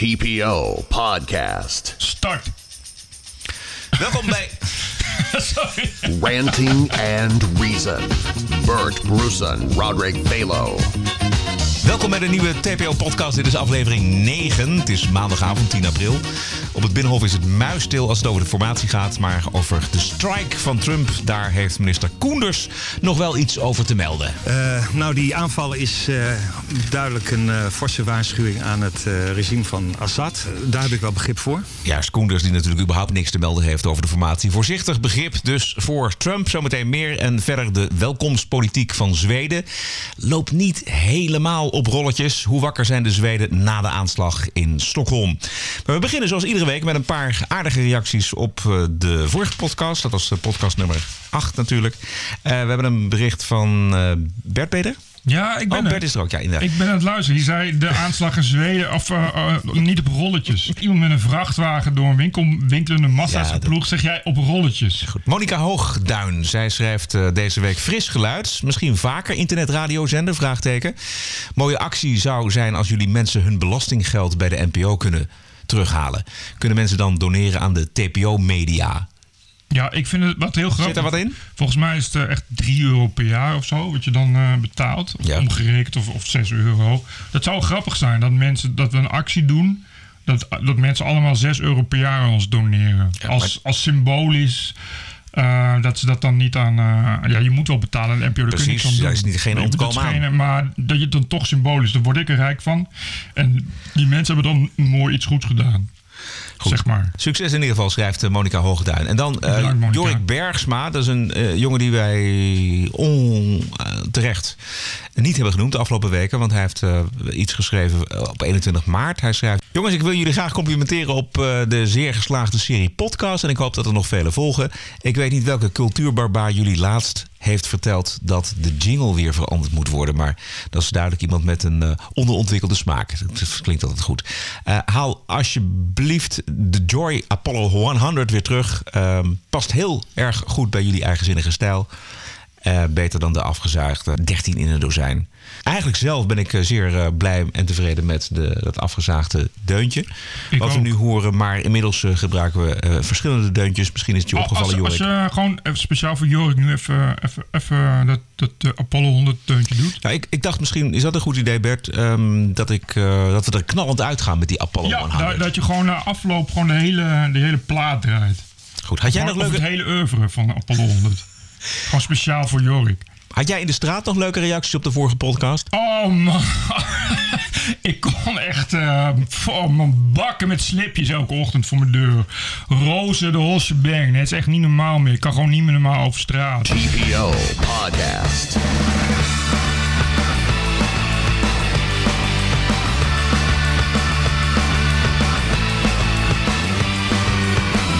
TPO Podcast. Start. Welkom bij Sorry. Ranting and Reason. Bert Bruson, Roderick Balo. Welkom bij de nieuwe TPO-podcast. Dit is aflevering 9. Het is maandagavond 10 april. Op het Binnenhof is het muisstil als het over de formatie gaat. Maar over de strike van Trump, daar heeft minister Koenders nog wel iets over te melden. Uh, nou, die aanval is uh, duidelijk een uh, forse waarschuwing aan het regime van Assad. daar heb ik wel begrip voor. Juist, Koenders die natuurlijk überhaupt niks te melden heeft over de formatie. Voorzichtig begrip dus voor Trump. Zometeen meer. En verder de welkomstpolitiek van Zweden loopt niet helemaal op rolletjes. Hoe wakker zijn de Zweden na de aanslag in Stockholm? Maar we beginnen zoals iedere week met een paar aardige reacties op de vorige podcast. Dat was podcast nummer 8 natuurlijk. Uh, we hebben een bericht van uh, Bert Peter. Ja, ik ben oh, Bert is er ook. Ja, inderdaad. Ik ben aan het luisteren. Je zei de aanslag in Zweden, of uh, uh, niet op rolletjes. Iemand met een vrachtwagen door een winkel, winkelende massa's ja, ploeg, zeg jij op rolletjes. Goed. Monika Hoogduin, zij schrijft uh, deze week fris geluid. Misschien vaker internetradiozender, vraagteken. Mooie actie zou zijn als jullie mensen hun belastinggeld bij de NPO kunnen terughalen. Kunnen mensen dan doneren aan de TPO-media? Ja, ik vind het wat heel grappig. Zit er wat in? Volgens mij is het echt 3 euro per jaar of zo, wat je dan uh, betaalt. Ja. Omgerekend of, of 6 euro. Dat zou grappig zijn dat, mensen, dat we een actie doen. Dat, dat mensen allemaal 6 euro per jaar aan ons doneren. Ja, als, maar... als symbolisch. Uh, dat ze dat dan niet aan. Uh, ja, je moet wel betalen aan de NPO. Precies, dat ja, is niet geen ontkomen aan. Maar dat je het dan toch symbolisch, daar word ik er rijk van. En die mensen hebben dan mooi iets goeds gedaan. Goed. Zeg maar. Succes in ieder geval, schrijft Monika Hoogduin. En dan uh, Jorik Bergsma, dat is een uh, jongen die wij onterecht uh, niet hebben genoemd de afgelopen weken. Want hij heeft iets geschreven op 21 maart. Hij schrijft: Jongens, ik wil jullie graag complimenteren op de zeer geslaagde serie podcast. En ik hoop dat er nog vele volgen. Ik weet niet welke cultuurbarbaar jullie laatst heeft verteld dat de jingle weer veranderd moet worden. Maar dat is duidelijk iemand met een uh, onderontwikkelde smaak. Dat klinkt altijd goed. Uh, haal alsjeblieft de Joy Apollo 100 weer terug. Uh, past heel erg goed bij jullie eigenzinnige stijl. Uh, beter dan de afgezaagde 13 in een dozijn. Eigenlijk zelf ben ik zeer uh, blij en tevreden met de, dat afgezaagde deuntje. Ik wat ook. we nu horen, maar inmiddels uh, gebruiken we verschillende deuntjes. Misschien is het je opgevallen, Jorik. Als je gewoon even speciaal voor Jorik nu even, even, even dat, dat Apollo 100 deuntje doet. Ja, ik, ik dacht misschien, is dat een goed idee Bert, um, dat, ik, dat we er knallend uitgaan met die Apollo ja, 100. Ja, dat je gewoon na afloop gewoon de hele, de hele plaat draait. Goed, had jij nog leuke... het hele oeuvre van Apollo 100. Gewoon speciaal voor Jorik. Had jij in de straat nog leuke reacties op de vorige podcast? Oh man, ik kon echt uh, voor mijn bakken met slipjes elke ochtend voor mijn deur. Rozen de Hosse Bang, het is echt niet normaal meer. Ik kan gewoon niet meer normaal over straat. TPO Podcast.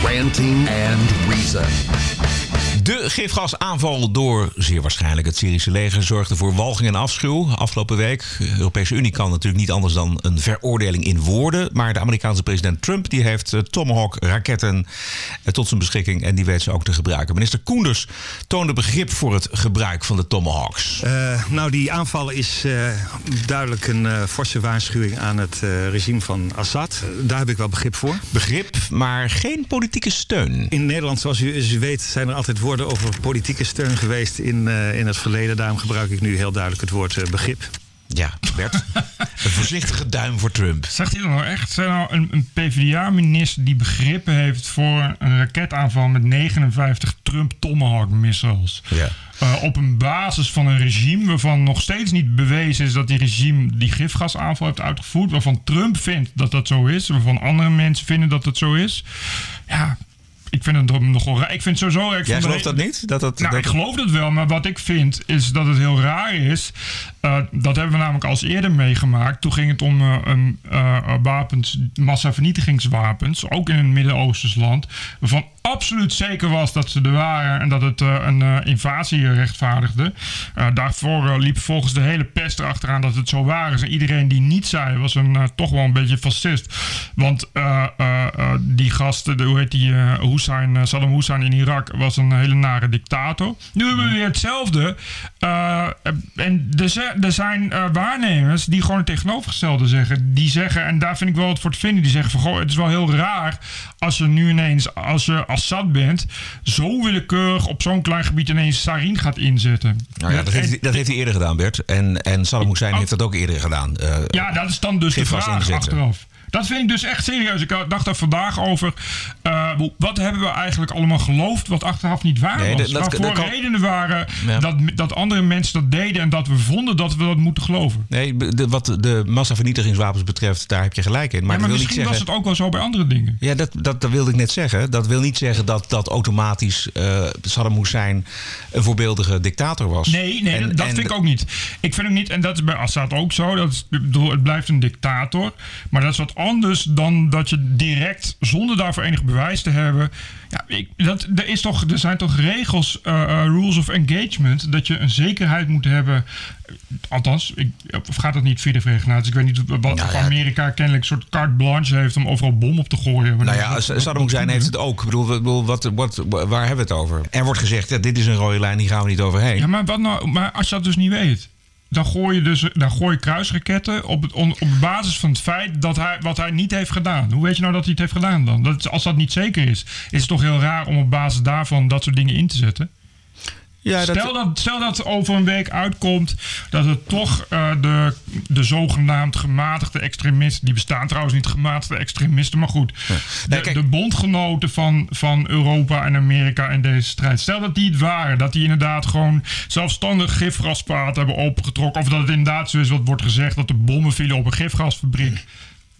Ranting and Reason. De gifgasaanval door zeer waarschijnlijk het Syrische leger zorgde voor walging en afschuw afgelopen week. De Europese Unie kan natuurlijk niet anders dan een veroordeling in woorden. Maar de Amerikaanse president Trump die heeft Tomahawk-raketten tot zijn beschikking en die weet ze ook te gebruiken. Minister Koenders toonde begrip voor het gebruik van de Tomahawks. Uh, nou, die aanval is uh, duidelijk een uh, forse waarschuwing aan het regime van Assad. daar heb ik wel begrip voor. Begrip, maar geen politieke steun. In Nederland, zoals u, zoals u weet, zijn er altijd woorden over politieke steun geweest in, uh, in het verleden. Daarom gebruik ik nu heel duidelijk het woord uh, begrip. Ja, Bert. een voorzichtige duim voor Trump. Zegt hij dan nou echt zijn nou een, een PvdA-minister die begrippen heeft voor een raketaanval met 59 Trump Tomahawk missiles? Ja. Uh, op een basis van een regime waarvan nog steeds niet bewezen is dat die regime die gifgasaanval heeft uitgevoerd. Waarvan Trump vindt dat dat zo is. Waarvan andere mensen vinden dat het zo is. Ja, ik vind het nogal raar. Ik vind het sowieso... Ik Jij gelooft dat niet? Dat dat, nou, dat ik geloof dat wel. Maar wat ik vind is dat het heel raar is. Uh, dat hebben we namelijk als eerder meegemaakt. Toen ging het om uh, uh, wapens, massavernietigingswapens. Ook in een Midden-Oosters land. Waarvan absoluut zeker was dat ze er waren en dat het uh, een uh, invasie rechtvaardigde. Uh, daarvoor liep volgens de hele pest erachteraan dat het zo waar is. En iedereen die niet zei, was een, toch wel een beetje fascist. Want die gasten, hoe heet die, Hussein, Saddam Hussein in Irak, was een hele nare dictator. Nu hebben we weer hetzelfde. en er, er zijn waarnemers die gewoon het tegenovergestelde zeggen. Die zeggen, en daar vind ik wel wat voor te vinden, die zeggen van, goh, het is wel heel raar als je nu ineens, als je Assad bent, zo willekeurig op zo'n klein gebied ineens sarin gaat inzetten. Nou ja, dat, heeft, hij, dat heeft hij eerder gedaan, Bert. En, en Saddam Hussein oh. heeft dat ook eerder gedaan. Uh, ja, dat is dan dus de vraag achteraf. Dat vind ik dus echt serieus. Ik dacht er vandaag over. Uh, wat hebben we eigenlijk allemaal geloofd wat achteraf niet waar nee, was? Waarvoor redenen waren dat, dat andere mensen dat deden en dat we vonden dat we dat moeten geloven. Nee, de, wat de massavernietigingswapens betreft, daar heb je gelijk in. Maar, ja, maar misschien zeggen, was het ook wel zo bij andere dingen. Ja, dat, dat, dat wilde ik net zeggen. Dat wil niet zeggen dat, dat automatisch uh, Saddam Hussein een voorbeeldige dictator was. Nee, nee dat, vind ik ook niet. Ik vind ook niet, en dat is bij Assad ook zo. Dat is, het blijft een dictator. Maar dat is wat anders dan dat je direct, zonder daarvoor enig bewijs te hebben. Ja, ik, dat, er, is toch, er zijn toch regels, uh, rules of engagement, dat je een zekerheid moet hebben. Althans, ik, of gaat dat niet via de Verenigde Naties? Ik weet niet wat nou Amerika kennelijk een soort carte blanche heeft om overal bom op te gooien. Nou ja, Saddam Hussein heeft het ook. Ik bedoel, bedoel wat, wat, waar hebben we het over? Er wordt gezegd, ja, dit is een rode lijn, die gaan we niet overheen. Ja, maar, wat nou, maar als je dat dus niet weet dan gooi je dus dan gooi je kruisraketten op, het, op basis van het feit dat hij wat hij niet heeft gedaan. Hoe weet je nou dat hij het heeft gedaan dan? Dat, als dat niet zeker is, is het toch heel raar om op basis daarvan dat soort dingen in te zetten? Ja, stel, dat, stel dat over een week uitkomt dat het toch uh, de, de zogenaamd gematigde extremisten, die bestaan trouwens niet gematigde extremisten, maar goed, de, de, bondgenoten van, van Europa en Amerika in deze strijd, stel dat die het waren, dat die inderdaad gewoon zelfstandig gifgaspaad hebben opgetrokken, of dat het inderdaad zo is wat wordt gezegd, dat er bommen vielen op een gifgasfabriek.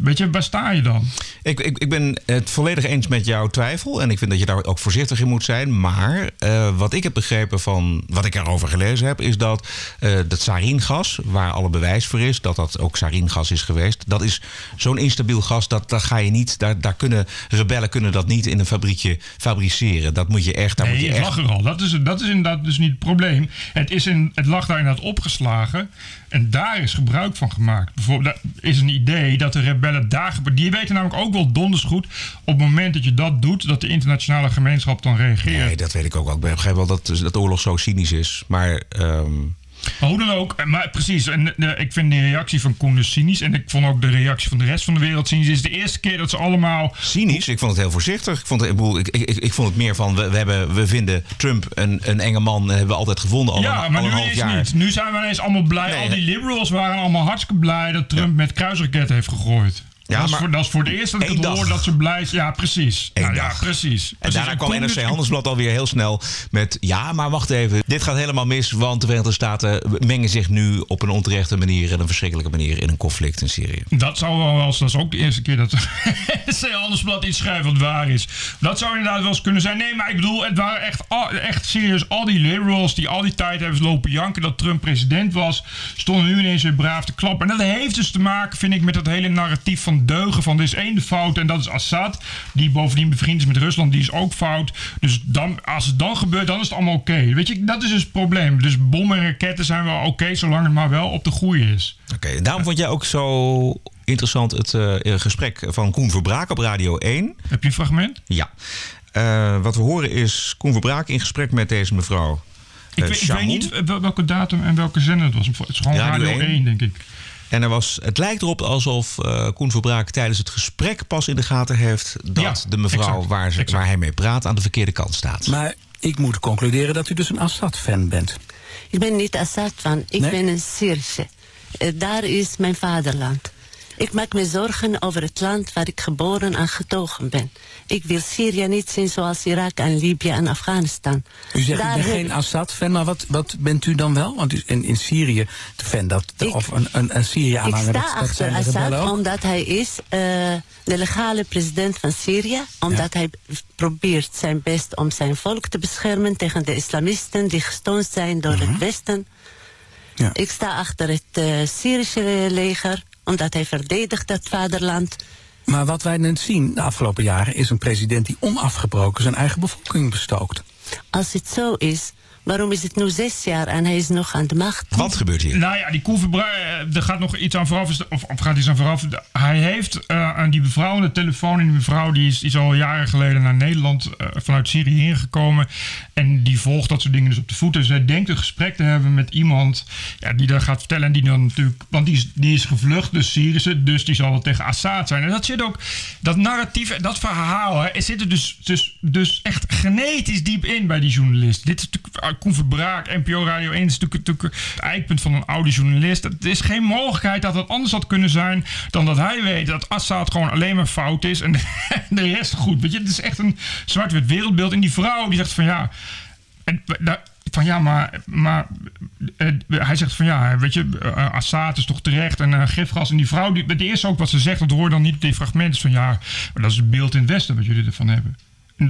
Weet je, waar sta je dan? Ik, ik, ik ben het volledig eens met jouw twijfel. En ik vind dat je daar ook voorzichtig in moet zijn. Maar uh, wat ik heb begrepen van wat ik erover gelezen heb, is dat uh, dat saringas, waar alle bewijs voor is, dat dat ook saringas is geweest, dat is zo'n instabiel gas, dat, dat ga je niet, daar, daar kunnen rebellen kunnen dat niet in een fabriekje fabriceren. Dat moet je echt. Daar nee, moet je het echt... lag er al. Dat is, dat is inderdaad dus niet het probleem. Het, is in, het lag daar inderdaad opgeslagen. En daar is gebruik van gemaakt. Bijvoorbeeld, is een idee dat de rebellen daar. Die weten namelijk ook wel donders goed. op het moment dat je dat doet, dat de internationale gemeenschap dan reageert. Nee, dat weet ik ook. Ik begrijp wel dat, dat oorlog zo cynisch is. Maar. Um maar hoe dan ook, maar precies. En eh, ik vind de reactie van Koen dus cynisch. En ik vond ook de reactie van de rest van de wereld cynisch. Het is de eerste keer dat ze allemaal. Cynisch? Ik vond het heel voorzichtig. Ik vond het, ik, ik, ik, ik vond het meer van. We, we, hebben, we vinden Trump een, een enge man. Hebben we altijd gevonden. Al ja, maar nu is jaar. niet. Nu zijn we ineens allemaal blij. al die liberals waren allemaal hartstikke blij dat Trump met kruisraketten heeft gegooid. Ja, dat, is voor, dat, is voor, het eerst dat ik het hoor dat ze blij Ja, precies. Nou, ja, precies. En daarna kwam NRC Handelsblad alweer heel snel met... ja, maar wacht even, dit gaat helemaal mis... want de Verenigde Staten mengen zich nu op een onterechte manier... en een verschrikkelijke manier in een conflict in Syrië. Dat zou wel eens... dat is ook de eerste keer dat NRC Handelsblad iets schrijft wat waar is. Dat zou inderdaad wel eens kunnen zijn. Nee, maar ik bedoel, het waren echt, echt serieus... al die liberals die al die tijd hebben lopen janken... dat Trump president was... stonden nu ineens weer braaf te klappen. En dat heeft dus te maken, vind ik, met dat hele narratief van deugen van er is één de fout en dat is Assad. Die bovendien bevriend is met Rusland, die is ook fout. Dus dan, als het dan gebeurt, dan is het allemaal oké. Weet je, dat is dus het probleem. Dus bommen en raketten zijn wel oké, zolang het maar wel op de goede is. Oké, daarom vond jij ook zo interessant het uh, gesprek van Koen Verbraak op Radio 1. Heb je een fragment? Ja. Uh, wat we horen is Koen Verbraak in gesprek met deze mevrouw. Ik, weet, ik weet, niet welke datum en welke zender het was. Het is gewoon Radio, Radio 1, denk ik. En er was, het lijkt erop alsof uh, Koen Verbraak tijdens het gesprek pas in de gaten heeft dat de mevrouw waar, ze, waar hij mee praat aan de verkeerde kant staat. Maar ik moet concluderen dat u dus een Assad-fan bent. Ik ben niet Assad-fan, ik ben een Syrische. Uh, daar is mijn vaderland. Ik maak me zorgen over het land waar ik geboren en getogen ben. Ik wil Syrië niet zien zoals Irak en Libië en Afghanistan. U zegt Daar geen Assad-fan, maar wat, wat bent u dan wel? Want in, in Syrië, de fan dat, of een, een, een Syrië-aanhanger... Ik sta dat, achter Assad omdat hij is uh, de legale president van Syrië. Omdat hij probeert zijn best om zijn volk te beschermen tegen de islamisten... die gesteund zijn door het mhm. Westen. Ja. Ik sta achter het uh, Syrische leger omdat hij verdedigt het vaderland. Maar wat wij net zien de afgelopen jaren is een president die onafgebroken zijn eigen bevolking bestookt. Als het zo is, Waarom is het nu zes jaar en hij is nog aan de macht? Wat gebeurt hier? Nou ja, die Koen eh, er gaat nog iets aan vooraf. Of, of gaat iets aan vooraf. Hij heeft uh, aan die mevrouw aan de telefoon. En die mevrouw die is, is al jaren geleden naar Nederland uh, vanuit Syrië ingekomen. En die volgt dat soort dingen dus op de voet. Dus hij denkt een gesprek te hebben met iemand ja, die dat gaat vertellen. En die dan natuurlijk, want die is, die is gevlucht, dus Syrische. Dus die zal wel tegen Assad zijn. En dat zit ook, dat narratief, dat verhaal, hè, zit er dus, dus, dus echt genetisch diep in bij die journalist. Dit is natuurlijk Koen Verbraak, NPO Radio 1 is natuurlijk, het eikpunt van een oude journalist. Het is geen mogelijkheid dat het anders had kunnen zijn dan dat hij weet dat Assad gewoon alleen maar fout is en de, rest goed. Weet je, het is echt een zwart-wit wereldbeeld. En die vrouw die zegt van ja. En, van ja, maar, maar uh, hij zegt van ja, weet je, uh, Assad is toch terecht en uh, gifgas. En die vrouw, die, het eerste ook wat ze zegt, dat hoor dan niet op die fragmenten van ja, maar dat is het beeld in het Westen wat jullie ervan hebben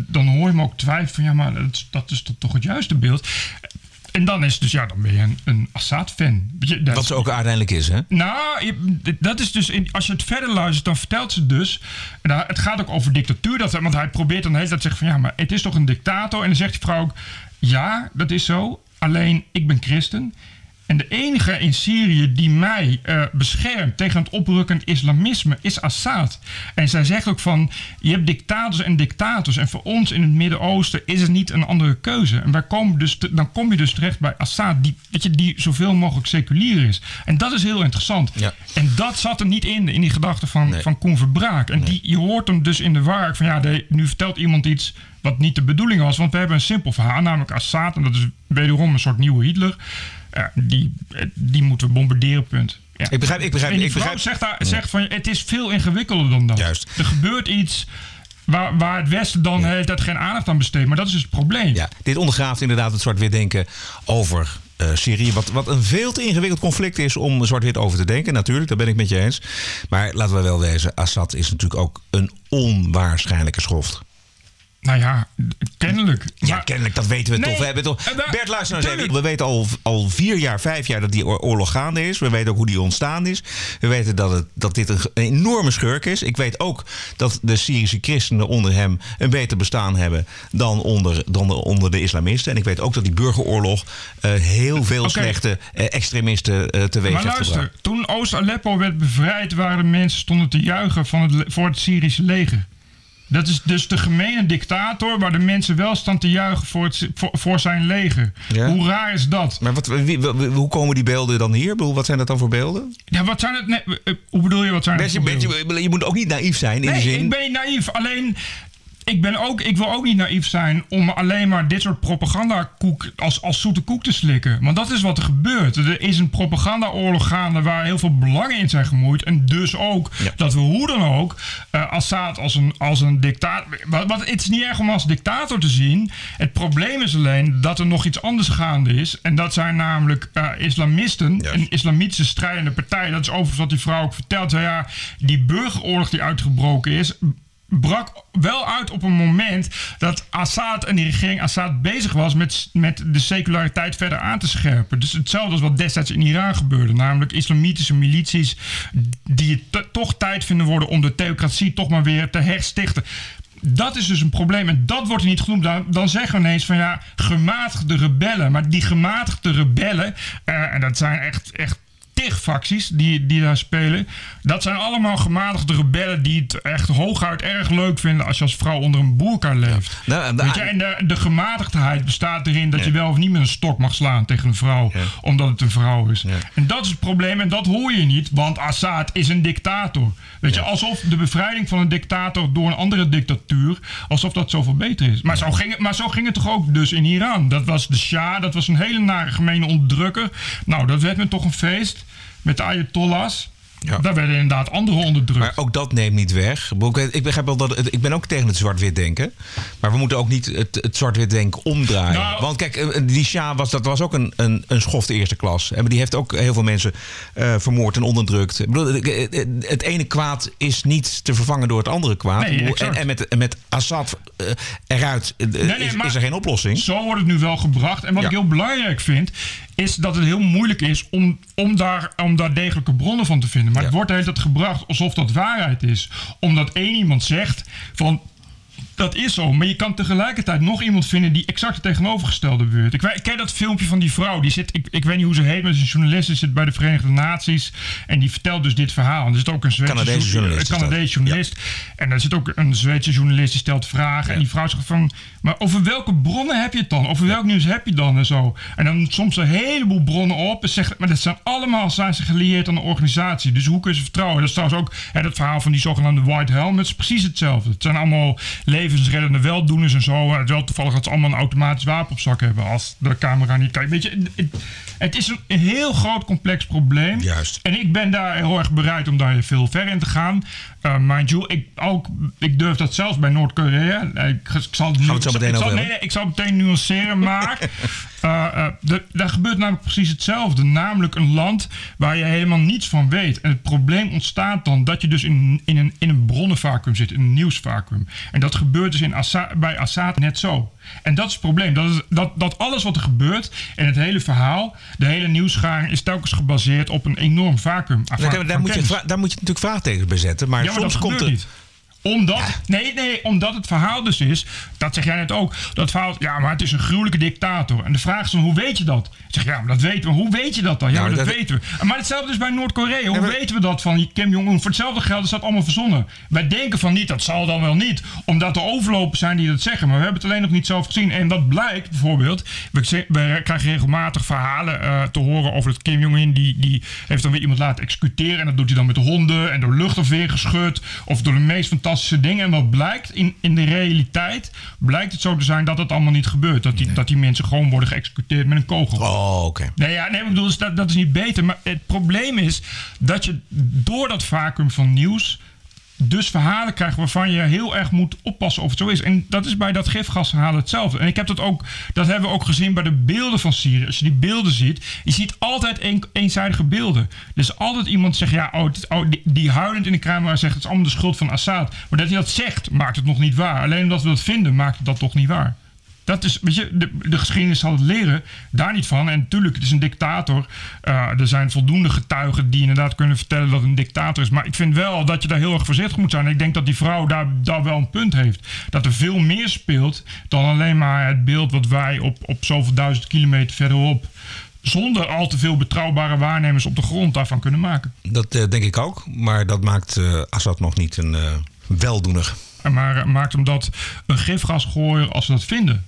dan hoor je me ook twijfelen van ja, maar dat, dat is toch het juiste beeld. En dan is dus, ja, dan ben je een, een Assad-fan. Wat ze ook uiteindelijk is, hè? Nou, dat is dus, in, als je het verder luistert, dan vertelt ze dus. En het gaat ook over dictatuur. Dat, want hij probeert dan de hele tijd te zeggen van ja, maar het is toch een dictator. En dan zegt die vrouw ook, ja, dat is zo. Alleen, ik ben christen. En de enige in Syrië die mij uh, beschermt tegen het oprukkend islamisme is Assad. En zij zegt ook van, je hebt dictators en dictators. En voor ons in het Midden-Oosten is het niet een andere keuze. En wij komen dus dan kom je dus terecht bij Assad, die, weet je, die zoveel mogelijk seculier is. En dat is heel interessant. Ja. En dat zat er niet in, in die gedachte van, nee. van Koen Verbraak. En die, je hoort hem dus in de waar van, ja, de, nu vertelt iemand iets wat niet de bedoeling was. Want we hebben een simpel verhaal, namelijk Assad. En dat is wederom een soort nieuwe Hitler die, die moeten we bombarderen, punt. Ja. Ik begrijp, ik begrijp. En ik begrijp. Zegt, daar, zegt van het is veel ingewikkelder dan dat. Juist. Er gebeurt iets waar, waar het Westen dan ja. dat geen aandacht aan besteedt. Maar dat is dus het probleem. Ja, dit ondergraaft inderdaad het zwart-wit denken over uh, Syrië. Wat, wat een veel te ingewikkeld conflict is om zwart-wit over te denken. Natuurlijk, daar ben ik met je eens. Maar laten we wel wezen, Assad is natuurlijk ook een onwaarschijnlijke schoft. Nou ja, kennelijk. Ja, kennelijk, dat weten we toch. We hebben toch... Eh, Bert, luister nou eens even. We weten al, al vier jaar, vijf jaar dat die oorlog gaande is. We weten ook hoe die ontstaan is. We weten dat, het, dat dit een, enorme schurk is. Ik weet ook dat de Syrische christenen onder hem een beter bestaan hebben dan onder, dan onder de islamisten. En ik weet ook dat die burgeroorlog uh, heel veel slechte uh, extremisten uh, teweeg maar heeft luister, gebracht. toen Oost-Aleppo werd bevrijd, waren mensen stonden te juichen van het, voor het Syrische leger. Dat is dus de gemene dictator waar de mensen wel staan te juichen voor, het, voor, zijn leger. Hoe raar is dat? Maar wat, hoe komen die beelden dan hier? Wat zijn dat dan voor beelden? Ja, wat zijn het? Nee, eh, hoe bedoel je, wat zijn het? Je, je moet ook niet naïef zijn in nee, de zin. ik ben naïef. Alleen ik, ben ook, ik wil ook niet naïef zijn om alleen maar dit soort propagandakoek als, als zoete koek te slikken. Want dat is wat er gebeurt. Er is een propagandaoorlog gaande waar heel veel belangen in zijn gemoeid. En dus ook dat we hoe dan ook uh, Assad als een, als een dictator. Wat, wat, het is niet erg om als dictator te zien. Het probleem is alleen dat er nog iets anders gaande is. En dat zijn namelijk uh, islamisten. Een islamitische strijdende partij. Dat is overigens wat die vrouw ook vertelt. Ja, die burgeroorlog die uitgebroken is brak wel uit op een moment dat Assad en die regering Assad bezig was met, met de seculariteit verder aan te scherpen. Dus hetzelfde als wat destijds in Iran gebeurde. Namelijk islamitische milities die het toch tijd vinden worden om de theocratie toch maar weer te herstichten. Dat is dus een probleem en dat wordt niet genoemd. Dan, dan zeggen we ineens van ja, gematigde rebellen. Maar die gematigde rebellen, uh, en dat zijn echt, echt facties die, die daar spelen. Dat zijn allemaal gematigde rebellen die het echt hooguit erg leuk vinden als je als vrouw onder een boerka leeft. Nou, Weet je, en de, de gematigdheid bestaat erin dat je wel of niet met een stok mag slaan tegen een vrouw, omdat het een vrouw is. En dat is het probleem en dat hoor je niet, want Assad is een dictator. Weet je, alsof de bevrijding van een dictator door een andere dictatuur, alsof dat zoveel beter is. Maar, zo ging het, maar zo ging het toch ook dus in Iran. Dat was de Shah, dat was een hele nare gemene onderdrukker. Nou, dat werd me toch een feest met de Ayatollahs. Ja. Daar werden inderdaad anderen onderdrukt. Maar ook dat neemt niet weg. Ik, begrijp wel dat ik ben ook tegen het zwart-wit denken. Maar we moeten ook niet het, het zwart-wit denken omdraaien. Nou, Want kijk, eh, die Shah was, dat was ook een, een, een schofte eerste klas. En die heeft ook heel veel mensen uh, vermoord en onderdrukt. Ik bedoel, het ene kwaad is niet te vervangen door het andere kwaad. Nee, en, en, met, met Assad uh, eruit nee, is, is, er geen oplossing. Zo wordt het nu wel gebracht. En wat ik heel belangrijk vind, is dat het heel moeilijk is om, om, daar, om daar degelijke bronnen van te vinden. Maar het wordt de hele tijd gebracht alsof dat waarheid is. Omdat één iemand zegt van dat is zo. Maar je kan tegelijkertijd nog iemand vinden die exact het tegenovergestelde beweert. Ik, ik ken dat filmpje van die vrouw. Die zit, ik, ik weet niet hoe ze heet, maar ze is een journalist. Die zit bij de Verenigde Naties. En die vertelt dus dit verhaal. En er zit ook een Zweedse Canadese journalist. Een Canadese journalist. En er zit ook een Zweedse journalist die stelt vragen. En die vrouw zegt van... Maar over welke bronnen heb je het dan? Over welk nieuws heb je dan en zo? En dan soms een heleboel bronnen op. En zegt, maar dat zijn allemaal zijn ze gelieerd aan de organisatie. Dus hoe kun je ze vertrouwen? Dat is trouwens ook hè, dat verhaal van die zogenaamde White Helmets. Precies hetzelfde. Het zijn allemaal levensreddende weldoeners en zo. Het wel toevallig dat ze allemaal een automatisch wapen op zak hebben als de camera niet kijkt. Weet je, het, is een heel groot complex probleem. Juist. En ik ben daar heel erg bereid om daar veel ver in te gaan. Uh, mind you, ik, ook, ik durf dat zelfs bij Noord-Korea. Ik, ik, zal het, zo meteen ik zal, nee, nee, ik zal meteen nuanceren, maar uh, uh, de, daar gebeurt namelijk precies hetzelfde. Namelijk een land waar je helemaal niets van weet. En het probleem ontstaat dan dat je dus in, in, een, in een bronnenvacuum zit, in een nieuwsvacuum. En dat gebeurt dus in Assa, bij Assad net zo. En dat is het probleem. Dat, is, dat, dat alles wat er gebeurt en het hele verhaal, de hele nieuwsgaring, is telkens gebaseerd op een enorm vacuüm. Daar, daar, moet je, daar moet je natuurlijk vraagtekens bij zetten. Maar, ja, maar soms komt er. niet. Omdat, nee, nee, omdat het verhaal dus is, dat zeg jij net ook, dat verhaal, ja, maar het is een gruwelijke dictator. En de vraag is dan, hoe weet je dat? Ik zeg, ja, maar dat weten we. Hoe weet je dat dan? Ja, Nou, maar dat, dat- weten we. Maar hetzelfde is bij Noord-Korea. Hoe maar- weten we dat van Kim Jong-un? Voor hetzelfde geld is dat allemaal verzonnen. Wij denken van niet, dat zal dan wel niet. Omdat er overlopen zijn die dat zeggen. Maar we hebben het alleen nog niet zelf gezien. En dat blijkt bijvoorbeeld, we, krijgen regelmatig verhalen eh, te horen over dat Kim Jong-un, die, die heeft dan weer iemand laten executeren. En dat doet hij dan met de honden en door luchtafweer geschud. Of door de meest fantastische dingen. En wat blijkt in, in de realiteit, blijkt het zo te zijn dat het allemaal niet gebeurt. Dat die, dat die mensen gewoon worden geëxecuteerd met een kogel. Oh, oké. Nee, ja, nee, ik bedoel, dus dat, dat is niet beter. Maar het probleem is dat je door dat vacuüm van nieuws dus verhalen krijgt waarvan je heel erg moet oppassen of het zo is. En dat is bij dat gifgasverhaal hetzelfde. En ik heb dat ook, dat hebben we ook gezien bij de beelden van Syrië. Als je die beelden ziet, je ziet altijd een, eenzijdige beelden. Dus altijd iemand zegt, ja, oh, het- oh, die, die huilend in de camera zegt, het is allemaal de schuld van Assad. Maar dat hij dat zegt, maakt het nog niet waar. Alleen omdat we dat vinden, maakt het dat toch niet waar. Dat is, weet je, de, de geschiedenis zal het leren. Daar niet van. En natuurlijk, het is een dictator. Uh, er zijn voldoende getuigen die inderdaad kunnen vertellen dat het een dictator is. Maar ik vind wel dat je daar heel erg voorzichtig moet zijn. En ik denk dat die vrouw daar, daar wel een punt heeft. Dat er veel meer speelt dan alleen maar het beeld wat wij op, op zoveel duizend kilometer verderop. zonder al te veel betrouwbare waarnemers op de grond daarvan kunnen maken. Dat eh, denk ik ook. Maar dat maakt eh, Assad nog niet een eh, weldoener. Maar eh, maakt hem dat een gifgasgooier als ze dat vinden?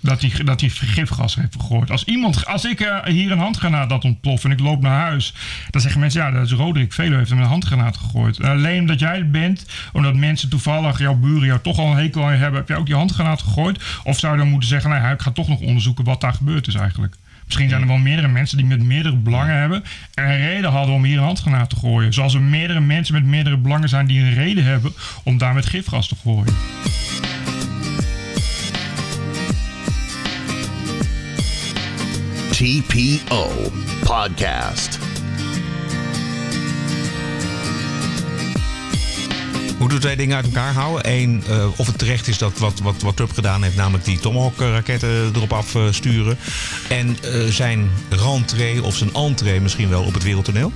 Dat hij, dat hij gifgas heeft gegooid. Als, iemand, als ik eh, hier een handgranaat dat ontploft en ik loop naar huis, dan zeggen mensen: ja, dat is Roderick Velo heeft hem een handgranaat gegooid. En alleen omdat jij het bent, omdat mensen toevallig jouw buren jou toch al een hekel aan je hebben, heb jij ook die handgranaat gegooid? Of zou je dan moeten zeggen: nou, ik ga toch nog onderzoeken wat daar gebeurd is eigenlijk? Misschien zijn er wel meerdere mensen die met meerdere belangen hebben. En een reden hadden om hier een handgranaat te gooien. Zoals er meerdere mensen met meerdere belangen zijn die een reden hebben om daar met gifgas te gooien. TPO Podcast. Hoe doet hij dingen uit elkaar houden? Eén, uh, of het terecht is dat wat, wat, wat Trump gedaan heeft, namelijk die Tomahawk-raketten erop afsturen. En uh, zijn rentree of zijn entree misschien wel op het wereldtoneel?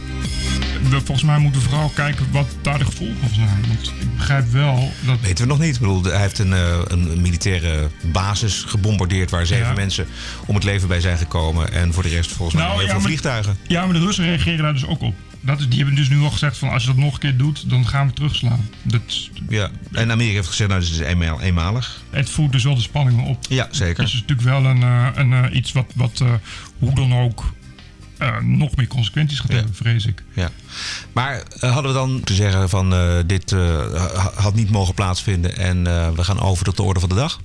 We, volgens mij moeten we vooral kijken wat daar de gevolgen van zijn. Want ik begrijp wel dat. Weten we nog niet. Ik bedoel, hij heeft een, uh, een militaire basis gebombardeerd waar zeven ja. mensen om het leven bij zijn gekomen. En voor de rest volgens mij nou, heel ja, veel maar, vliegtuigen. Ja, maar de Russen reageren daar dus ook op. Dat is, die hebben dus nu al gezegd van als je dat nog een keer doet, dan gaan we terugslaan. Dat, ja, en Amerika heeft gezegd, nou, dit is eenmaal, eenmalig. Het voert dus wel de spanningen op. Ja, zeker. Dat is natuurlijk wel een, uh, een uh, iets wat, wat uh, hoe dan ook uh, nog meer consequenties gaat ja. hebben, vrees ik. Ja. Maar uh, hadden we dan te zeggen van uh, dit had niet mogen plaatsvinden en we gaan over tot de orde van de dag?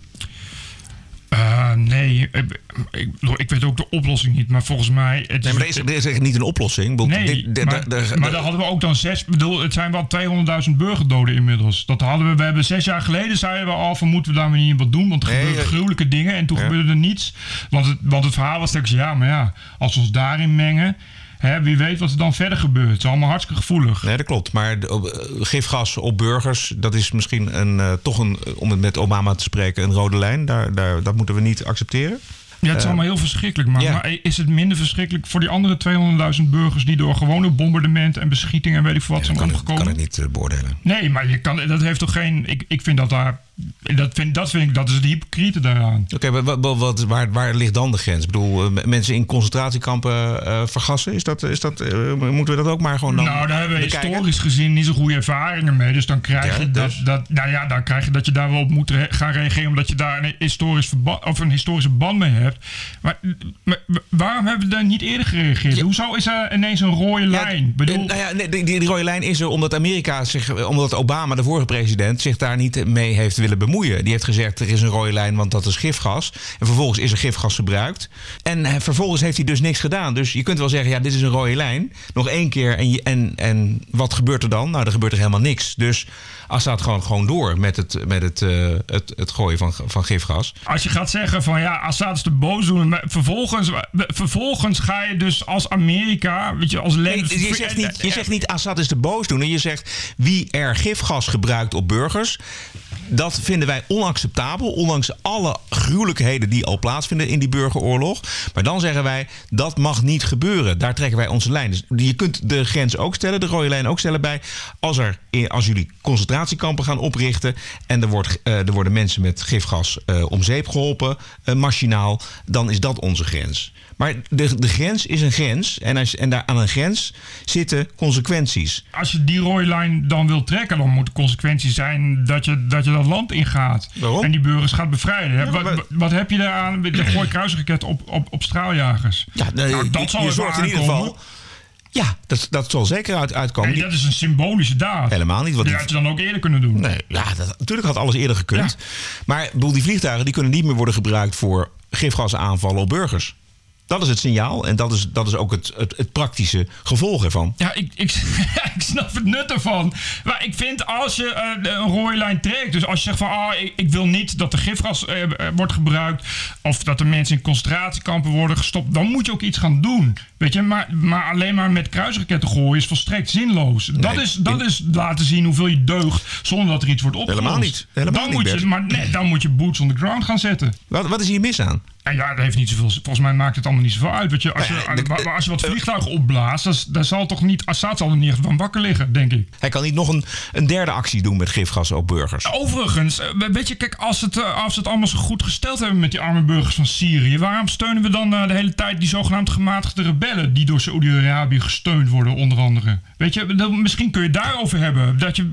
Uh, nee, ik, ik, ik, weet ook de oplossing niet, maar volgens mij. Het nee, maar er is, er is echt niet een oplossing. Nee, dit, dit, maar, maar dan hadden we ook dan zes. Bedoel, het zijn wel 200.000 burgerdoden inmiddels. Dat hadden we. We hebben zes jaar geleden zeiden we al van moeten we daar niet wat doen, want er nee, gebeuren ja. gruwelijke dingen en toen ja. gebeurde er niets. Want het, want het verhaal was telkens ja, maar ja, als we ons daarin mengen. Hè, wie weet wat er dan verder gebeurt. Het is allemaal hartstikke gevoelig. Nee, dat klopt. Maar de, uh, gifgas op burgers, dat is misschien een, uh, toch een, om het met Obama te spreken, een rode lijn. Daar, daar, dat moeten we niet accepteren. Ja, het is allemaal heel verschrikkelijk. Maar, maar, is het minder verschrikkelijk voor die andere 200.000 burgers die door gewone bombardementen en beschietingen en weet ik veel wat zijn omgekomen? Dat kan ik niet beoordelen. Nee, maar je kan, dat heeft toch geen. Ik, ik vind dat daar dat vind, dat vind ik, dat is de hypocriete daaraan. Oké, okay, wat, wat, waar, waar ligt dan de grens? Ik bedoel, eh, mensen in concentratiekampen uh, vergassen, is dat, is dat, uh, moeten we dat ook maar gewoon dan Nou, daar hebben we historisch gezien niet zo goede ervaringen mee. Dus dan krijg je dus? dat, dat, nou ja, dan krijg je dat je daar wel op moet gaan reageren, omdat je daar een, historisch of een historische band mee hebt. Maar, maar waarom hebben we daar niet eerder gereageerd? Hoezo is er ineens een rode lijn? Ja, bedoel... Nou ja, die, die, die, rode lijn is er omdat Amerika zich, omdat Obama, de vorige president, zich daar niet mee heeft willen bemoeien. Die heeft gezegd er is een rode lijn, want dat is gifgas. En vervolgens is er gifgas gebruikt. En eh, vervolgens heeft hij dus niks gedaan. Dus je kunt wel zeggen, ja, dit is een rode lijn. Nog één keer. En, en, en wat gebeurt er dan? Nou, er gebeurt er helemaal niks. Dus Assad gewoon, gewoon door met het, met het, uh, het, het gooien van, van gifgas. Als je gaat zeggen van ja, Assad is de boosdoener. Vervolgens, vervolgens ga je dus als Amerika, weet je, als land... je, zegt niet, je zegt niet Assad is de boosdoener. Je zegt wie er gifgas gebruikt op burgers dat vinden wij onacceptabel, ondanks alle gruwelijkheden die al plaatsvinden in die burgeroorlog. Maar dan zeggen wij, dat mag niet gebeuren. Daar trekken wij onze lijn. Dus je kunt de grens ook stellen, de rode lijn ook stellen bij. Als, er, als jullie concentratiekampen gaan oprichten en er, wordt, uh, er worden mensen met gifgas uh, om zeep geholpen, uh, machinaal, dan is dat onze grens. Maar de, de grens is een grens. En, als, en daar aan een grens zitten consequenties. Als je die rode lijn dan wil trekken, dan moet de consequentie zijn dat je dat, je dat land ingaat. Waarom? En die burgers gaat bevrijden. wat, wat, heb je daaraan? De gooi kruisraket op, op, op straaljagers. Ja, nou, dat zal je zorgt in ieder geval. Ja, dat, dat zal zeker uit, uitkomen. Nee, dat is een symbolische daad. Helemaal niet. Wat die had je dan ook eerder kunnen doen. Nee, ja, dat, natuurlijk had alles eerder gekund. Maar bedoel, die vliegtuigen die kunnen niet meer worden gebruikt voor gifgasaanvallen op burgers. Dat is het signaal en dat is, dat is ook het, het, het praktische gevolg ervan. Ja, ik, ik, ik snap het nut ervan. Maar ik vind als je uh, een rode lijn trekt, dus als je zegt van ah, ik, ik wil niet dat er gifgas uh, wordt gebruikt of dat er mensen in concentratiekampen worden gestopt, dan moet je ook iets gaan doen. Weet je, maar, maar alleen maar met kruisraketten gooien is volstrekt zinloos. dat is, dat is laten zien hoeveel je deugt zonder dat er iets wordt opgelost. Helemaal niet. Helemaal dan niet, moet je, maar nee, dan moet je boots on the ground gaan zetten. Wat, wat is hier mis aan? En ja, dat heeft niet zoveel. Volgens mij maakt het allemaal niet zoveel uit. je, als, je, als je wat vliegtuigen opblaast, dan, zal toch niet. Assad zal er niet van wakker liggen, denk ik. Hij kan niet nog een, een derde actie doen met gifgas op burgers. Overigens, eh, weet je, kijk, als, het, eh, als het allemaal zo goed gesteld hebben met die arme burgers van Syrië, waarom steunen we dan de hele tijd die zogenaamd gematigde rebellen die door Saoedi-Arabië gesteund worden, onder andere? Weet je, misschien kun je het daarover hebben. Dat je,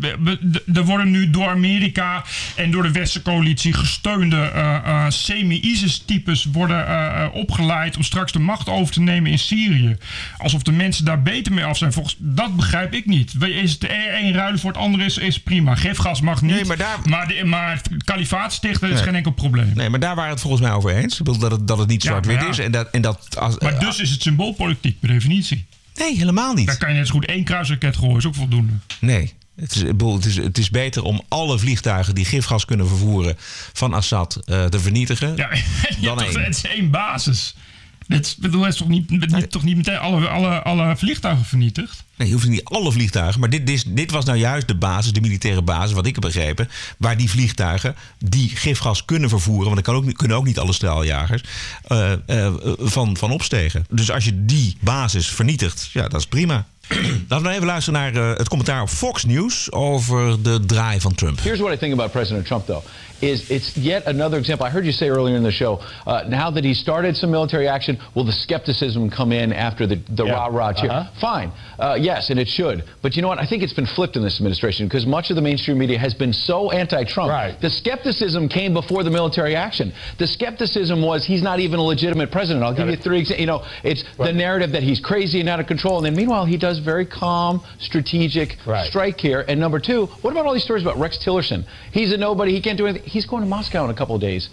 er worden nu door Amerika en door de Westencoalitie gesteunde uh, semi-ISIS-types worden uh, opgeleid om straks de macht over te nemen in Syrië. Alsof de mensen daar beter mee af zijn. Volgens dat begrijp ik niet. Is het een ruilen voor het andere is, is prima. Gifgas mag niet. Nee, maar, daar... maar, de, maar kalifaat stichten is geen enkel probleem. Nee, maar daar waren het volgens mij over eens. Ik bedoel dat het, dat het niet zwart-wit is. En dat, en dat, als, maar dus is het symboolpolitiek per definitie. Nee, helemaal niet. Dan kan je net zo goed één kruisraket gooien, is ook voldoende. Nee. Het is, het, is, het is beter om alle vliegtuigen die gifgas kunnen vervoeren van Assad uh, te vernietigen. Ja, dan één. Het is één basis. Het, bedoel, is toch niet, niet, toch niet meteen alle, alle, alle vliegtuigen vernietigd? Nee, je hoeft niet alle vliegtuigen. Maar dit, dit, dit was nou juist de basis, de militaire basis, wat ik heb begrepen. Waar die vliegtuigen die gifgas kunnen vervoeren. Want dat kan ook, kunnen ook niet alle straaljagers. Uh, uh, van, van opstegen. Dus als je die basis vernietigt, ja, dat is prima. Laten we even luisteren naar uh, het commentaar op Fox News over de draai van Trump. Here's what I think about President Trump, though. Is it's yet another example. I heard you say earlier in the show. Uh, now that he started some military action, will the skepticism come in after the the yeah. rah rah cheer? Uh-huh. Fine, uh, yes, and it should. But you know what? I think it's been flipped in this administration because much of the mainstream media has been so anti-Trump. Right. The skepticism came before the military action. The skepticism was he's not even a legitimate president. I'll give you three examples. You know, it's right. the narrative that he's crazy and out of control, and then meanwhile he does very calm, strategic right. strike here. And number two, what about all these stories about Rex Tillerson? He's a nobody. He can't do anything. He's going to Moscow in a couple of days.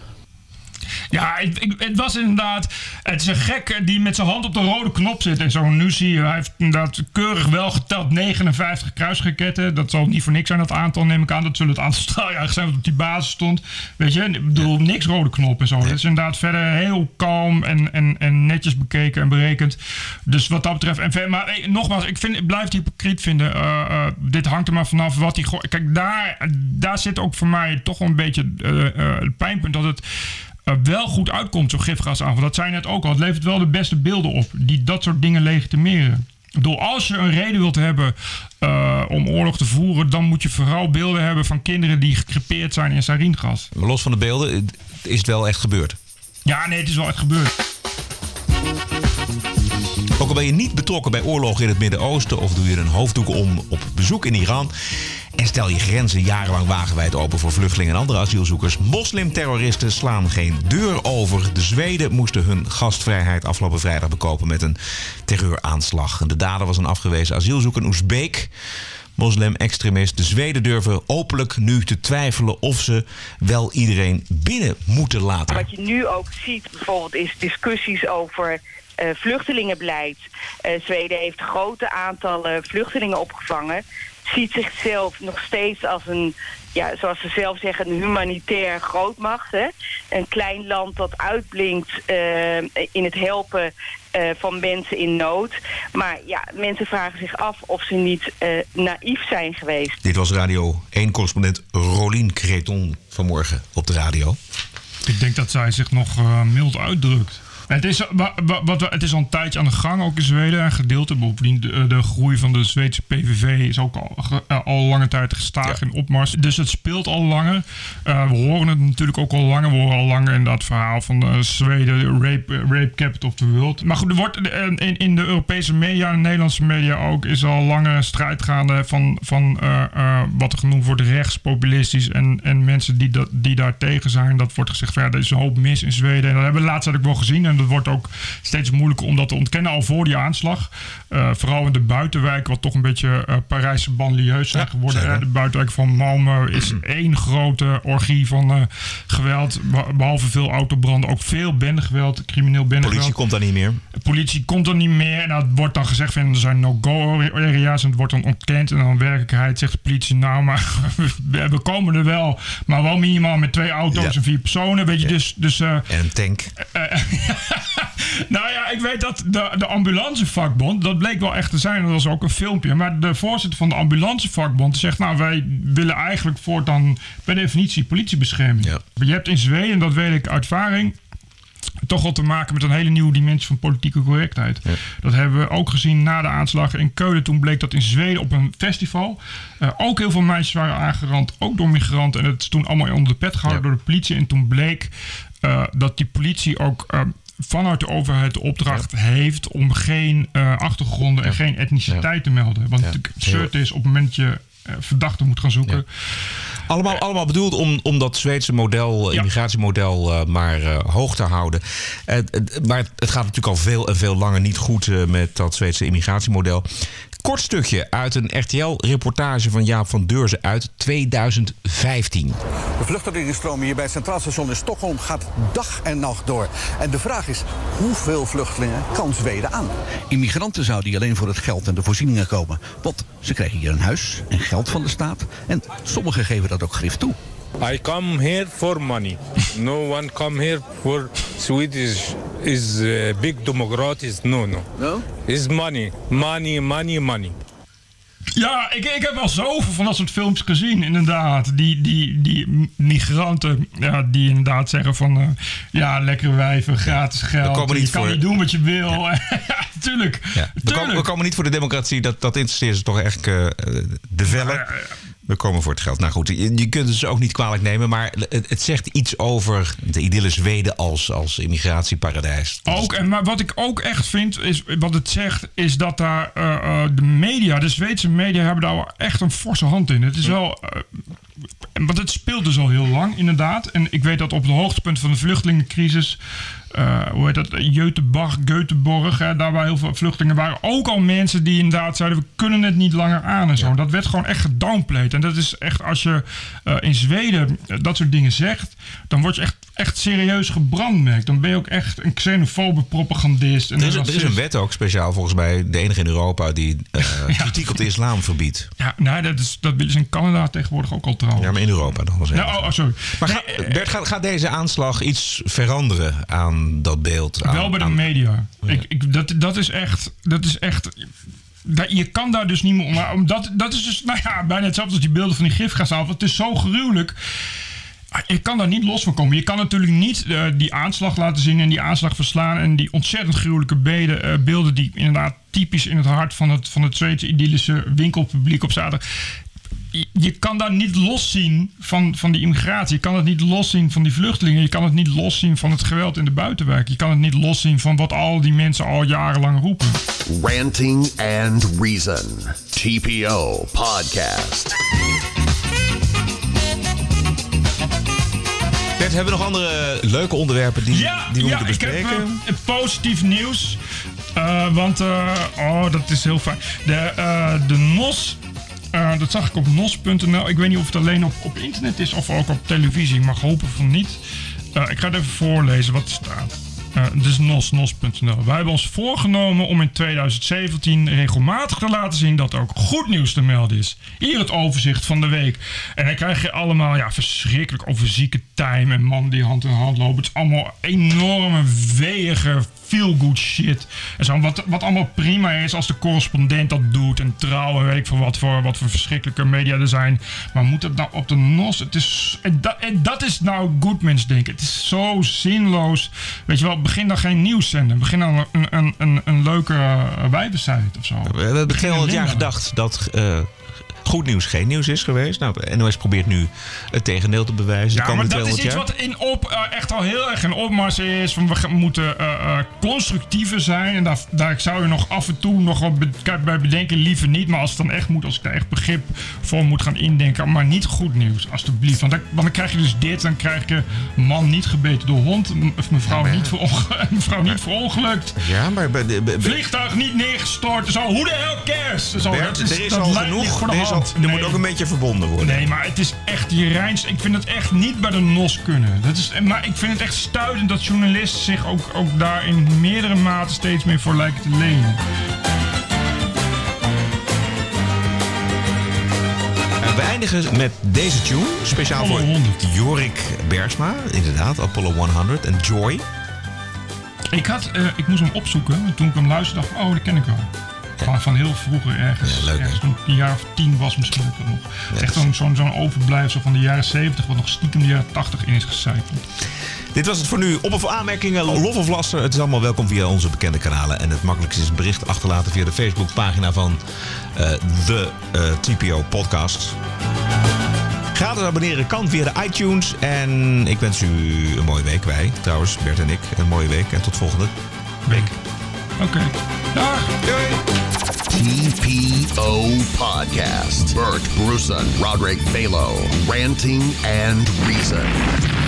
Ja, het, het, was inderdaad. Het is een gek die met zijn hand op de rode knop zit. En zo nu zie je, hij heeft inderdaad keurig wel geteld 59 kruisraketten. Dat zal niet voor niks zijn, dat aantal, neem ik aan. Dat zullen het aantal straaljagers zijn wat op die basis stond. Weet je, ik bedoel, niks rode knop en zo. Het is inderdaad verder heel kalm en, en, en netjes bekeken en berekend. Dus wat dat betreft. En, maar hey, nogmaals, ik, vind, ik blijf het hypocriet vinden. Uh, uh, dit hangt er maar vanaf wat hij gooit. Kijk, daar, daar zit ook voor mij toch wel een beetje uh, het pijnpunt dat het wel goed uitkomt, zo'n gifgasaanval. Dat zei net ook al. Het levert wel de beste beelden op die dat soort dingen legitimeren. Ik bedoel, als je een reden wilt hebben uh, om oorlog te voeren, dan moet je vooral beelden hebben van kinderen die gecrepeerd zijn in saringas. Maar los van de beelden, is het wel echt gebeurd? Ja, nee, het is wel echt gebeurd. Ook al ben je niet betrokken bij oorlogen in het Midden-Oosten of doe je een hoofddoek om op bezoek in Iran. En stel je grenzen jarenlang wagenwijd open voor vluchtelingen en andere asielzoekers. Moslimterroristen slaan geen deur over. De Zweden moesten hun gastvrijheid afgelopen vrijdag bekopen met een terreuraanslag. De dader was een afgewezen asielzoeker, Oezbeek moslim-extremist. De Zweden durven openlijk nu te twijfelen of ze wel iedereen binnen moeten laten. Wat je nu ook ziet bijvoorbeeld is discussies over uh, vluchtelingenbeleid. Uh, Zweden heeft grote aantallen vluchtelingen opgevangen. Ziet zichzelf nog steeds als een, ja, zoals ze zelf zeggen, een humanitair grootmacht. Hè? Een klein land dat uitblinkt uh, in het helpen van mensen in nood. Maar ja, mensen vragen zich af of ze niet naïef zijn geweest. Dit was Radio 1-correspondent Rolien Creton vanmorgen op de radio. Ik denk dat zij zich nog mild uitdrukt. Het is, wat, het is al een tijdje aan de gang, ook in Zweden. Een gedeelte bovendien. De, de groei van de Zweedse PVV is ook al, eh, al lange tijd gestaag in opmars. Dus het speelt al langer. Uh, we horen het natuurlijk ook al langer. We horen al langer in dat verhaal van de Zweden, rape, rape capital of the world. Maar goed, er wordt in, in de Europese media en de Nederlandse media ook... is al lange strijd gaande van, van uh, wat er genoemd wordt rechtspopulistisch. En, en mensen die, dat, die daar tegen zijn. Dat wordt gezegd, ja, er is een hoop mis in Zweden. En dat hebben we laatst ook wel gezien. En dat wordt ook steeds moeilijker om dat te ontkennen al voor die aanslag. Uh, vooral in de buitenwijk, wat toch een beetje uh, Parijse banlieues zijn geworden. De buitenwijk van Malmö is één grote orgie van uh, geweld. Behalve veel autobranden, ook veel bendegeweld, crimineel bendegeweld. Politie komt dan niet meer? De politie komt er niet meer. En dat wordt dan gezegd van er zijn no-go-area's. En het wordt dan ontkend. En dan werkelijkheid zegt de politie, nou maar we komen er wel. Maar wel minimaal met twee auto's en vier personen. Weet je, dus... dus en een tank. nou ja, ik weet dat de, de ambulancevakbond, dat bleek wel echt te zijn, dat was ook een filmpje. Maar de voorzitter van de ambulancevakbond zegt, nou wij willen eigenlijk voortaan per definitie politiebescherming. Ja. Je hebt in Zweden, dat weet ik uit ervaring, toch wel te maken met een hele nieuwe dimensie van politieke correctheid. Dat hebben we ook gezien na de aanslag in Keulen. Toen bleek dat in Zweden op een festival uh, ook heel veel meisjes waren aangerand, ook door migranten. En het is toen allemaal onder de pet gehouden door de politie. En toen bleek uh, dat die politie ook uh, vanuit de overheid de opdracht heeft om geen uh, achtergronden en geen etniciteit te melden. Want het absurd is op het moment dat je uh, verdachten moet gaan zoeken. Allemaal, uh, allemaal bedoeld om, om dat Zweedse model, immigratiemodel, maar hoog te houden. maar het gaat natuurlijk al veel en veel langer niet goed met dat Zweedse immigratiemodel. Kort stukje uit een RTL-reportage van Jaap van Deurzen uit 2015. De vluchtelingenstroom hier bij het Centraal Station in Stockholm gaat dag en nacht door. En de vraag is, hoeveel vluchtelingen kan Zweden aan? Immigranten zouden hier alleen voor het geld en de voorzieningen komen. Want ze krijgen hier een huis en geld van de staat. En sommigen geven dat ook grif toe. I come here for money. No one come here for Swedish is uh, big democrats. No, no. No? Is money. Money, money, money. Ja, ik, ik heb wel zoveel van dat soort films gezien, inderdaad. Die, die, die migranten ja, die inderdaad zeggen van... Uh, ja, lekker wijven, gratis geld. je kan niet doen wat je wil. Ja, ja tuurlijk. Ja. We, komen, we, komen, niet voor de democratie. Dat, dat interesseert ze toch echt uh, de vellen. We komen voor het geld. Nou goed, je, kunt het dus ook niet kwalijk nemen, maar het, het, zegt iets over de idylle Zweden als, als immigratieparadijs. Ook, en maar wat ik ook echt vind, is wat het zegt, is dat daar uh, uh, de media, de Zweedse media, hebben daar echt een forse hand in. Het is wel. Uh, want het speelt dus al heel lang, inderdaad. En ik weet dat op het hoogtepunt van de vluchtelingencrisis uh, hoe heet dat, Göteborg, Göteborg, hè, daar waar heel veel vluchtelingen waren. Ook al mensen die inderdaad zeiden, we kunnen het niet langer aan en zo. Dat werd gewoon echt gedownplayed. En dat is echt, als je uh, in Zweden dat soort dingen zegt, dan word je echt, echt serieus gebrandmerkt. Dan ben je ook echt een xenofobe propagandist. En er, is, er is een wet ook speciaal, volgens mij, de enige in Europa, die uh, ja. kritiek op de islam verbiedt. Ja, nou, dat, is, dat willen ze in Canada tegenwoordig ook al trouwens. Ja, maar in Europa dan. Ja, oh, oh, sorry. Maar nee, ga, Bert, gaat, gaat deze aanslag iets veranderen aan dat beeld. Aan, wel bij de media. Ik, ik, dat, dat is echt. Dat is echt dat, je kan daar dus niet meer. Maar omdat, dat is dus nou ja, bijna hetzelfde als die beelden van die gifgasaanval. Het is zo gruwelijk. Je kan daar niet los van komen. Je kan natuurlijk niet uh, die aanslag laten zien en die aanslag verslaan. En die ontzettend gruwelijke beden, uh, beelden die inderdaad typisch in het hart van het, van het Zweedse idyllische winkelpubliek op zaterdag je kan daar niet loszien van, van die immigratie. Je kan het niet loszien van die vluchtelingen. Je kan het niet loszien van het geweld in de buitenwijk. Je kan het niet loszien van wat al die mensen al jarenlang roepen. Ranting and Reason. TPO Podcast. Bert, hebben we nog andere leuke onderwerpen die, ja, die we ja, moeten bespreken? Ik heb uh, positief nieuws. Uh, want, uh, oh, dat is heel fijn. De, de NOS dat zag ik op nos.nl. Ik weet niet of het alleen op, op internet is of ook op televisie. Ik mag hopen van niet. Ik ga het even voorlezen wat er staat. Uh, dus nos, nos.nl. Wij hebben ons voorgenomen om in 2017 regelmatig te laten zien dat er ook goed nieuws te melden is. Hier het overzicht van de week. En dan krijg je allemaal ja, verschrikkelijk over zieke en man die hand in hand lopen. Het is allemaal enorme weeige feel-good shit. En zo, wat, wat allemaal prima is als de correspondent dat doet. En trouw en weet ik veel wat voor, wat voor verschrikkelijke media er zijn. Maar moet het nou op de nos? Het is, en, dat, en dat is nou Goodmans denken. Het is zo zinloos. Weet je wel, begin dan geen nieuws zenden. Begin dan een, een, een, een leuke uh, of zo. We hebben 200 jaar gedacht dat... Uh goed nieuws geen nieuws is geweest. Nou, NOS probeert nu het tegendeel te bewijzen. Ja, maar dat is iets wat in op, uh, echt al heel erg in opmars is. Van we moeten uh, uh, constructiever zijn. En daar, daar zou je nog af en toe nog wat bij bedenken. Liever niet. Maar als het dan echt moet, als ik daar echt begrip voor moet gaan indenken. Maar niet goed nieuws, alstublieft. Want dan, want dan krijg je dus dit. Dan krijg je man niet gebeten door hond. Mevrouw, ja, niet, verongelukt, mevrouw niet verongelukt. Ja, maar... Bij de, bij, Vliegtuig niet neergestort. Zo, hoe de hell cares? Zo, Bert, dat is, er is al genoeg. Er, is al, er nee. moet ook een beetje verbonden worden. Nee, maar het is echt die Rijns. Ik vind het echt niet bij de NOS kunnen. Dat is, maar ik vind het echt stuitend dat journalisten zich ook, ook daar in meerdere maten steeds meer voor lijken te lenen. We eindigen met deze tune, speciaal Apollo voor 100. Jorik Bergsma. Inderdaad, Apollo 100 en Joy. Ik, had, uh, ik moest hem opzoeken. En toen ik hem luisterde, dacht ik, oh, dat ken ik wel. Van, van heel vroeger ergens. Ja, leuk, ergens toen ik een jaar of tien was misschien ook nog. Ja, Echt zo'n zo'n overblijfsel van de jaren 70, wat nog stiekem de jaren 80 in is gecijferd. Dit was het voor nu. Op of aanmerkingen, lof of laster. Het is allemaal welkom via onze bekende kanalen. En het makkelijkste is een bericht achterlaten via de Facebookpagina van uh, de uh, TPO Podcast. Gratis abonneren kan via de iTunes. En ik wens u een mooie week. Wij, trouwens, Bert en ik, een mooie week. En tot volgende week. Okay. Dag. Doei. TPO Podcast. Bert Bruson, Roderick Balo, Ranting and Reason.